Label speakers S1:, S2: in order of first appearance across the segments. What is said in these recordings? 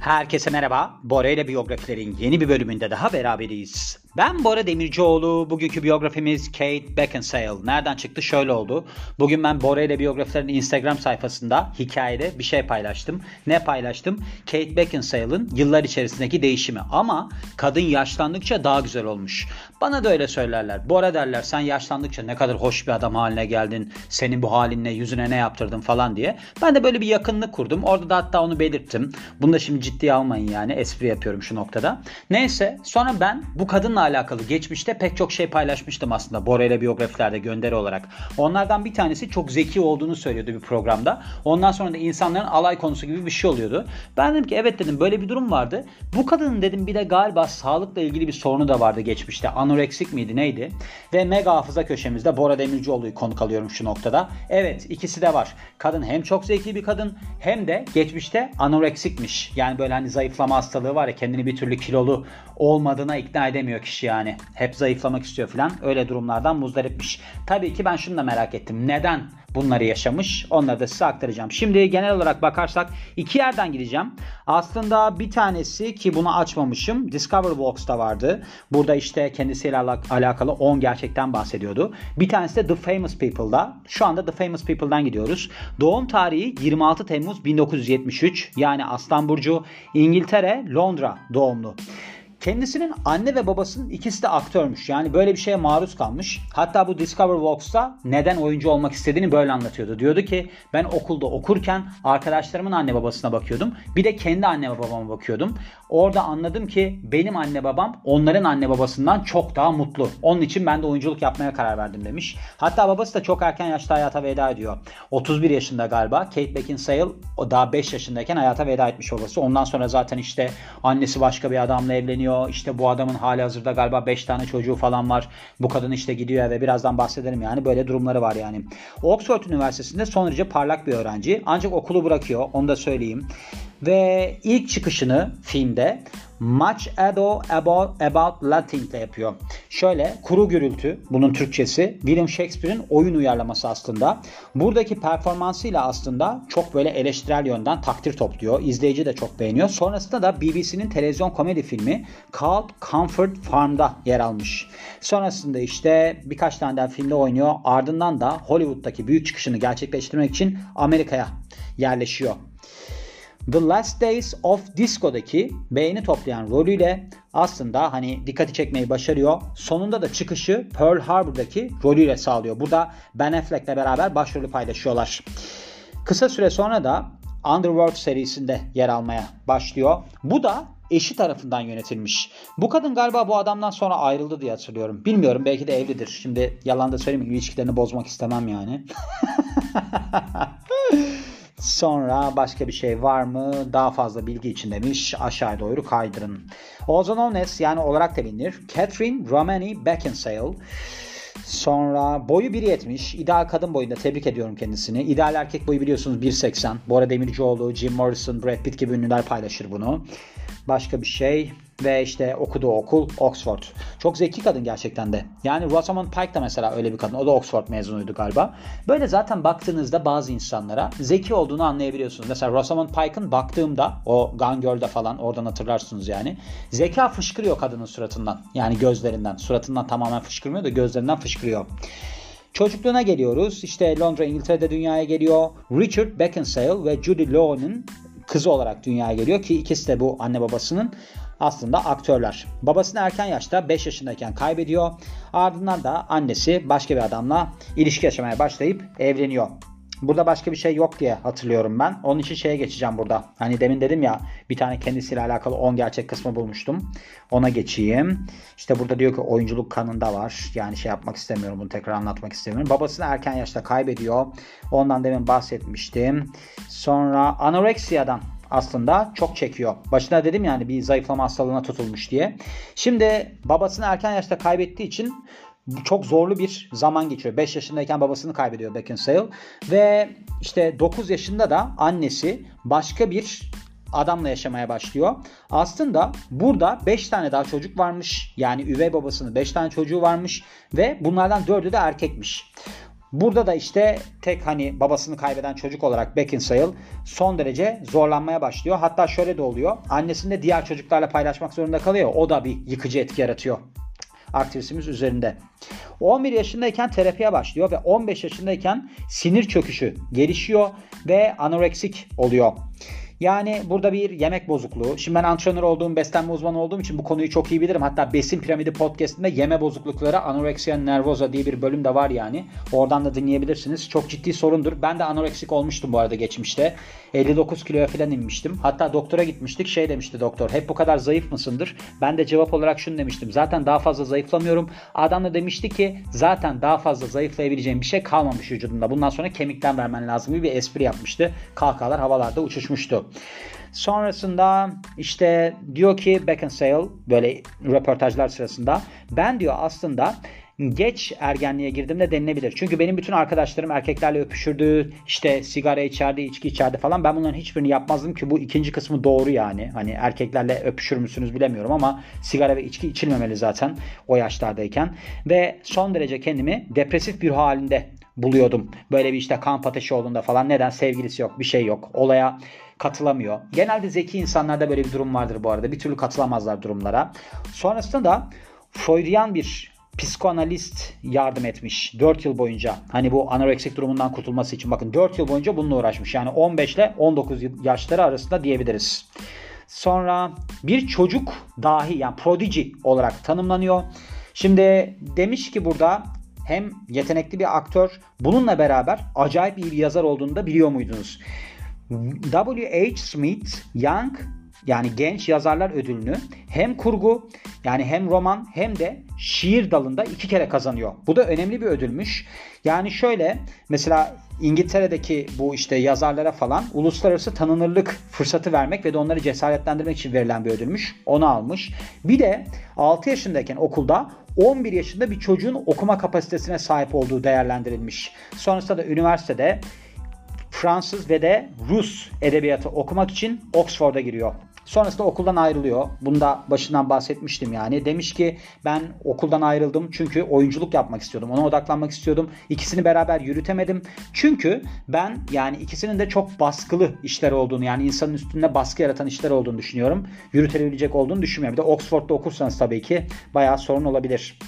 S1: Herkese merhaba. Bora ile biyografilerin yeni bir bölümünde daha beraberiz. Ben Bora Demircioğlu. Bugünkü biyografimiz Kate Beckinsale. Nereden çıktı? Şöyle oldu. Bugün ben Bora ile biyografilerin Instagram sayfasında hikayede bir şey paylaştım. Ne paylaştım? Kate Beckinsale'ın yıllar içerisindeki değişimi. Ama kadın yaşlandıkça daha güzel olmuş. Bana da öyle söylerler. Bora derler sen yaşlandıkça ne kadar hoş bir adam haline geldin. Senin bu halinle yüzüne ne yaptırdın falan diye. Ben de böyle bir yakınlık kurdum. Orada da hatta onu belirttim. Bunu da şimdi ciddiye almayın yani. Espri yapıyorum şu noktada. Neyse sonra ben bu kadınla alakalı geçmişte pek çok şey paylaşmıştım aslında. Bora ile biyografilerde gönderi olarak. Onlardan bir tanesi çok zeki olduğunu söylüyordu bir programda. Ondan sonra da insanların alay konusu gibi bir şey oluyordu. Ben dedim ki evet dedim böyle bir durum vardı. Bu kadının dedim bir de galiba sağlıkla ilgili bir sorunu da vardı geçmişte. Anoreksik miydi neydi? Ve mega hafıza köşemizde Bora Demircioğlu'yu konuk alıyorum şu noktada. Evet ikisi de var. Kadın hem çok zeki bir kadın hem de geçmişte anoreksikmiş. Yani böyle hani zayıflama hastalığı var ya kendini bir türlü kilolu olmadığına ikna edemiyor kişi yani. Hep zayıflamak istiyor falan. Öyle durumlardan muzdaripmiş. Tabii ki ben şunu da merak ettim. Neden bunları yaşamış? Onları da size aktaracağım. Şimdi genel olarak bakarsak iki yerden gideceğim. Aslında bir tanesi ki bunu açmamışım. Discover Box'ta vardı. Burada işte kendisiyle alakalı 10 gerçekten bahsediyordu. Bir tanesi de The Famous People'da. Şu anda The Famous People'dan gidiyoruz. Doğum tarihi 26 Temmuz 1973. Yani Aslan Burcu İngiltere, Londra doğumlu. Kendisinin anne ve babasının ikisi de aktörmüş. Yani böyle bir şeye maruz kalmış. Hatta bu Discover Vox'ta neden oyuncu olmak istediğini böyle anlatıyordu. Diyordu ki ben okulda okurken arkadaşlarımın anne babasına bakıyordum. Bir de kendi anne babama bakıyordum. Orada anladım ki benim anne babam onların anne babasından çok daha mutlu. Onun için ben de oyunculuk yapmaya karar verdim demiş. Hatta babası da çok erken yaşta hayata veda ediyor. 31 yaşında galiba. Kate Beckinsale o daha 5 yaşındayken hayata veda etmiş babası. Ondan sonra zaten işte annesi başka bir adamla evleniyor. İşte bu adamın hali hazırda galiba 5 tane çocuğu falan var. Bu kadın işte gidiyor eve. Birazdan bahsederim yani. Böyle durumları var yani. Oxford Üniversitesi'nde son derece parlak bir öğrenci. Ancak okulu bırakıyor. Onu da söyleyeyim. Ve ilk çıkışını filmde Much Ado About, about Nothing ile yapıyor. Şöyle kuru gürültü bunun Türkçesi William Shakespeare'in oyun uyarlaması aslında. Buradaki performansıyla aslında çok böyle eleştirel yönden takdir topluyor. İzleyici de çok beğeniyor. Sonrasında da BBC'nin televizyon komedi filmi Called Comfort Farm'da yer almış. Sonrasında işte birkaç tane daha filmde oynuyor. Ardından da Hollywood'daki büyük çıkışını gerçekleştirmek için Amerika'ya yerleşiyor. The Last Days of Disco'daki beğeni toplayan rolüyle aslında hani dikkati çekmeyi başarıyor. Sonunda da çıkışı Pearl Harbor'daki rolüyle sağlıyor. Burada Ben Affleck'le beraber başrolü paylaşıyorlar. Kısa süre sonra da Underworld serisinde yer almaya başlıyor. Bu da eşi tarafından yönetilmiş. Bu kadın galiba bu adamdan sonra ayrıldı diye hatırlıyorum. Bilmiyorum belki de evlidir. Şimdi yalan da söylemeyeyim ilişkilerini bozmak istemem yani. Sonra başka bir şey var mı? Daha fazla bilgi için demiş. Aşağı doğru kaydırın. Also known as yani olarak da bilinir. Catherine Romani Beckinsale. Sonra boyu 1.70. İdeal kadın boyunda. Tebrik ediyorum kendisini. İdeal erkek boyu biliyorsunuz 1.80. Bora Demircioğlu, Jim Morrison, Brad Pitt gibi ünlüler paylaşır bunu. Başka bir şey ve işte okuduğu okul Oxford. Çok zeki kadın gerçekten de. Yani Rosamund Pike da mesela öyle bir kadın. O da Oxford mezunuydu galiba. Böyle zaten baktığınızda bazı insanlara zeki olduğunu anlayabiliyorsunuz. Mesela Rosamund Pike'ın baktığımda o Gone Girl'da falan oradan hatırlarsınız yani. Zeka fışkırıyor kadının suratından. Yani gözlerinden. Suratından tamamen fışkırmıyor da gözlerinden fışkırıyor. Çocukluğuna geliyoruz. İşte Londra, İngiltere'de dünyaya geliyor. Richard Beckinsale ve Judy Lowe'nin kızı olarak dünyaya geliyor ki ikisi de bu anne babasının aslında aktörler. Babasını erken yaşta 5 yaşındayken kaybediyor. Ardından da annesi başka bir adamla ilişki yaşamaya başlayıp evleniyor. Burada başka bir şey yok diye hatırlıyorum ben. Onun için şeye geçeceğim burada. Hani demin dedim ya bir tane kendisiyle alakalı 10 gerçek kısmı bulmuştum. Ona geçeyim. İşte burada diyor ki oyunculuk kanında var. Yani şey yapmak istemiyorum bunu tekrar anlatmak istemiyorum. Babasını erken yaşta kaybediyor. Ondan demin bahsetmiştim. Sonra anoreksiyadan aslında çok çekiyor. Başına dedim yani bir zayıflama hastalığına tutulmuş diye. Şimdi babasını erken yaşta kaybettiği için çok zorlu bir zaman geçiyor. 5 yaşındayken babasını kaybediyor Beckinsale ve işte 9 yaşında da annesi başka bir adamla yaşamaya başlıyor. Aslında burada 5 tane daha çocuk varmış. Yani üvey babasının 5 tane çocuğu varmış ve bunlardan 4'ü de erkekmiş. Burada da işte tek hani babasını kaybeden çocuk olarak Beckinsale son derece zorlanmaya başlıyor. Hatta şöyle de oluyor. Annesini de diğer çocuklarla paylaşmak zorunda kalıyor. O da bir yıkıcı etki yaratıyor aktivistimiz üzerinde. 11 yaşındayken terapiye başlıyor ve 15 yaşındayken sinir çöküşü gelişiyor ve anoreksik oluyor. Yani burada bir yemek bozukluğu. Şimdi ben antrenör olduğum, beslenme uzmanı olduğum için bu konuyu çok iyi bilirim. Hatta Besin Piramidi podcastinde yeme bozuklukları anoreksiya nervosa diye bir bölüm de var yani. Oradan da dinleyebilirsiniz. Çok ciddi sorundur. Ben de anoreksik olmuştum bu arada geçmişte. 59 kiloya falan inmiştim. Hatta doktora gitmiştik. Şey demişti doktor. Hep bu kadar zayıf mısındır? Ben de cevap olarak şunu demiştim. Zaten daha fazla zayıflamıyorum. Adam da demişti ki zaten daha fazla zayıflayabileceğim bir şey kalmamış vücudunda. Bundan sonra kemikten vermen lazım gibi bir espri yapmıştı. Kahkahalar havalarda uçuşmuştu. Sonrasında işte diyor ki Beckinsale böyle röportajlar sırasında ben diyor aslında geç ergenliğe girdiğimde denilebilir. Çünkü benim bütün arkadaşlarım erkeklerle öpüşürdü, işte sigara içerdi, içki içerdi falan. Ben bunların hiçbirini yapmazdım ki bu ikinci kısmı doğru yani. Hani erkeklerle öpüşür müsünüz bilemiyorum ama sigara ve içki içilmemeli zaten o yaşlardayken. Ve son derece kendimi depresif bir halinde buluyordum. Böyle bir işte kamp ateşi olduğunda falan neden sevgilisi yok, bir şey yok. Olaya katılamıyor. Genelde zeki insanlarda böyle bir durum vardır bu arada. Bir türlü katılamazlar durumlara. Sonrasında da Freudian bir psikoanalist yardım etmiş 4 yıl boyunca. Hani bu anoreksik durumundan kurtulması için bakın 4 yıl boyunca bununla uğraşmış. Yani 15 ile 19 yaşları arasında diyebiliriz. Sonra bir çocuk dahi yani prodigy olarak tanımlanıyor. Şimdi demiş ki burada hem yetenekli bir aktör bununla beraber acayip iyi bir yazar olduğunu da biliyor muydunuz? W.H. Smith Young yani genç yazarlar ödülünü hem kurgu yani hem roman hem de şiir dalında iki kere kazanıyor. Bu da önemli bir ödülmüş. Yani şöyle mesela İngiltere'deki bu işte yazarlara falan uluslararası tanınırlık fırsatı vermek ve de onları cesaretlendirmek için verilen bir ödülmüş. Onu almış. Bir de 6 yaşındayken okulda 11 yaşında bir çocuğun okuma kapasitesine sahip olduğu değerlendirilmiş. Sonrasında da üniversitede Fransız ve de Rus edebiyatı okumak için Oxford'a giriyor. Sonrasında okuldan ayrılıyor. Bunda başından bahsetmiştim yani. Demiş ki ben okuldan ayrıldım çünkü oyunculuk yapmak istiyordum. Ona odaklanmak istiyordum. İkisini beraber yürütemedim. Çünkü ben yani ikisinin de çok baskılı işler olduğunu yani insanın üstünde baskı yaratan işler olduğunu düşünüyorum. Yürütebilecek olduğunu düşünmüyorum. Bir de Oxford'da okursanız tabii ki bayağı sorun olabilir.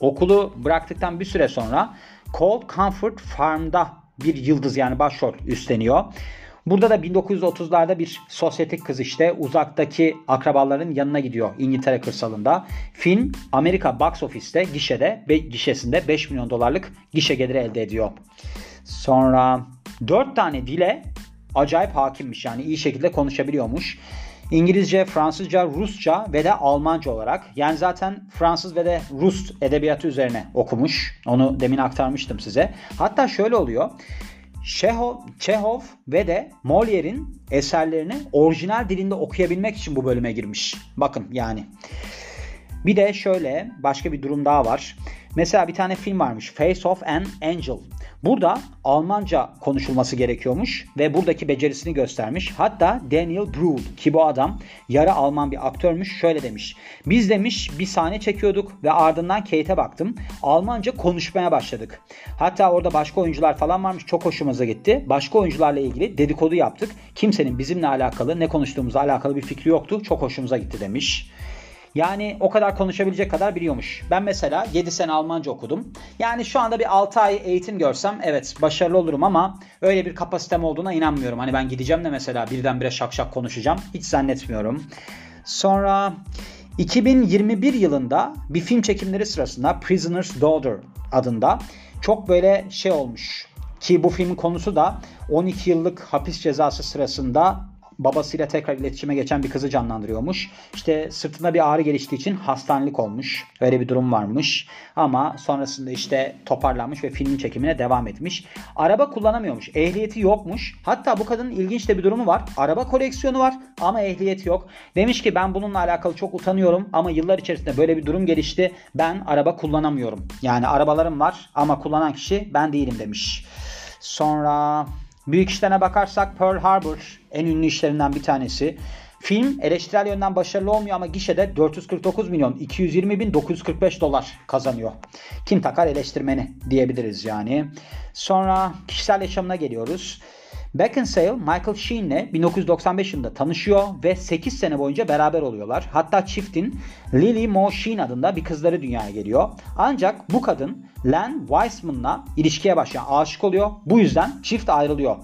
S1: Okulu bıraktıktan bir süre sonra Cold Comfort Farm'da bir yıldız yani başrol üstleniyor. Burada da 1930'larda bir sosyetik kız işte uzaktaki akrabaların yanına gidiyor İngiltere kırsalında. Film Amerika box office'te gişede ve gişesinde 5 milyon dolarlık gişe geliri elde ediyor. Sonra 4 tane dile acayip hakimmiş yani iyi şekilde konuşabiliyormuş. İngilizce, Fransızca, Rusça ve de Almanca olarak. Yani zaten Fransız ve de Rus edebiyatı üzerine okumuş. Onu demin aktarmıştım size. Hatta şöyle oluyor. Çehov, Çehov ve de Molière'in eserlerini orijinal dilinde okuyabilmek için bu bölüme girmiş. Bakın yani. Bir de şöyle başka bir durum daha var. Mesela bir tane film varmış. Face of an Angel. Burada Almanca konuşulması gerekiyormuş ve buradaki becerisini göstermiş. Hatta Daniel Brühl ki bu adam yarı Alman bir aktörmüş şöyle demiş. Biz demiş bir sahne çekiyorduk ve ardından Kate'e baktım. Almanca konuşmaya başladık. Hatta orada başka oyuncular falan varmış. Çok hoşumuza gitti. Başka oyuncularla ilgili dedikodu yaptık. Kimsenin bizimle alakalı ne konuştuğumuzla alakalı bir fikri yoktu. Çok hoşumuza gitti demiş. Yani o kadar konuşabilecek kadar biliyormuş. Ben mesela 7 sene Almanca okudum. Yani şu anda bir 6 ay eğitim görsem evet başarılı olurum ama öyle bir kapasitem olduğuna inanmıyorum. Hani ben gideceğim de mesela birdenbire şak şak konuşacağım. Hiç zannetmiyorum. Sonra 2021 yılında bir film çekimleri sırasında Prisoner's Daughter adında çok böyle şey olmuş. Ki bu filmin konusu da 12 yıllık hapis cezası sırasında babasıyla tekrar iletişime geçen bir kızı canlandırıyormuş. İşte sırtında bir ağrı geliştiği için hastanelik olmuş. Öyle bir durum varmış. Ama sonrasında işte toparlanmış ve filmin çekimine devam etmiş. Araba kullanamıyormuş. Ehliyeti yokmuş. Hatta bu kadının ilginç de bir durumu var. Araba koleksiyonu var ama ehliyeti yok. Demiş ki ben bununla alakalı çok utanıyorum ama yıllar içerisinde böyle bir durum gelişti. Ben araba kullanamıyorum. Yani arabalarım var ama kullanan kişi ben değilim demiş. Sonra Büyük işlerine bakarsak Pearl Harbor en ünlü işlerinden bir tanesi. Film eleştirel yönden başarılı olmuyor ama gişede 449 milyon 220 bin 945 dolar kazanıyor. Kim takar eleştirmeni diyebiliriz yani. Sonra kişisel yaşamına geliyoruz. Beckinsale Michael Sheen'le 1995 yılında tanışıyor ve 8 sene boyunca beraber oluyorlar. Hatta çiftin Lily Mo Sheen adında bir kızları dünyaya geliyor. Ancak bu kadın Len Wiseman'la ilişkiye başlayan aşık oluyor. Bu yüzden çift ayrılıyor.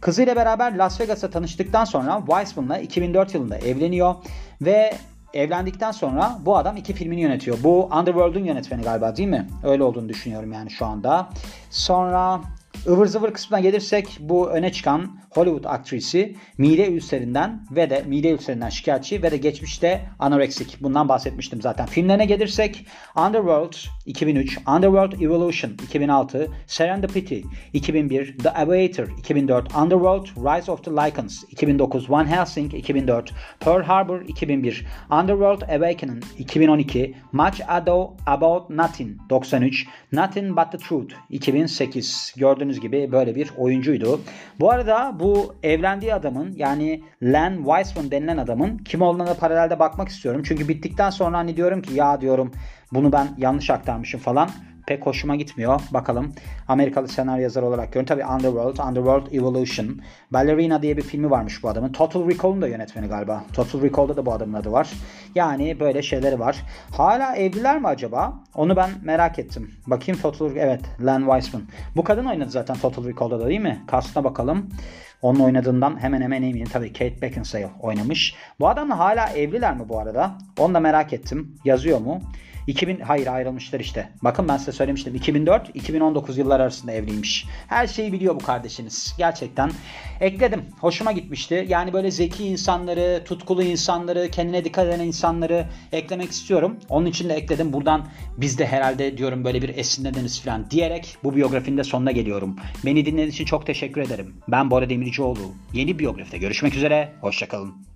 S1: Kızıyla beraber Las Vegas'a tanıştıktan sonra Wiseman'la 2004 yılında evleniyor ve evlendikten sonra bu adam iki filmini yönetiyor. Bu Underworld'un yönetmeni galiba değil mi? Öyle olduğunu düşünüyorum yani şu anda. Sonra ıvır zıvır kısmına gelirsek bu öne çıkan Hollywood aktrisi mide ülserinden ve de mide ülserinden şikayetçi ve de geçmişte anoreksik. Bundan bahsetmiştim zaten. Filmlerine gelirsek Underworld 2003, Underworld Evolution 2006, Serendipity 2001, The Aviator 2004, Underworld Rise of the Lycans 2009, Van Helsing 2004, Pearl Harbor 2001, Underworld Awakening 2012, Much Ado About Nothing 93, Nothing But the Truth 2008. Gördüğünüz gibi böyle bir oyuncuydu. Bu arada bu evlendiği adamın yani Len Wiseman denilen adamın kim olduğuna paralelde bakmak istiyorum. Çünkü bittikten sonra hani diyorum ki ya diyorum bunu ben yanlış aktarmışım falan pek hoşuma gitmiyor. Bakalım. Amerikalı senaryo yazarı olarak görüyorum. Tabii Underworld, Underworld Evolution. Ballerina diye bir filmi varmış bu adamın. Total Recall'un da yönetmeni galiba. Total Recall'da da bu adamın adı var. Yani böyle şeyleri var. Hala evliler mi acaba? Onu ben merak ettim. Bakayım Total Evet, Len Wiseman. Bu kadın oynadı zaten Total Recall'da da değil mi? Kastına bakalım. Onun oynadığından hemen hemen eminim. Tabii Kate Beckinsale oynamış. Bu adamla hala evliler mi bu arada? Onu da merak ettim. Yazıyor mu? 2000 hayır ayrılmışlar işte. Bakın ben size söylemiştim. 2004-2019 yıllar arasında evliymiş. Her şeyi biliyor bu kardeşiniz. Gerçekten ekledim. Hoşuma gitmişti. Yani böyle zeki insanları, tutkulu insanları, kendine dikkat eden insanları eklemek istiyorum. Onun için de ekledim. Buradan biz de herhalde diyorum böyle bir esinleniriz falan diyerek bu biyografinin de sonuna geliyorum. Beni dinlediğiniz için çok teşekkür ederim. Ben Bora Demircioğlu. Yeni biyografide görüşmek üzere. Hoşçakalın.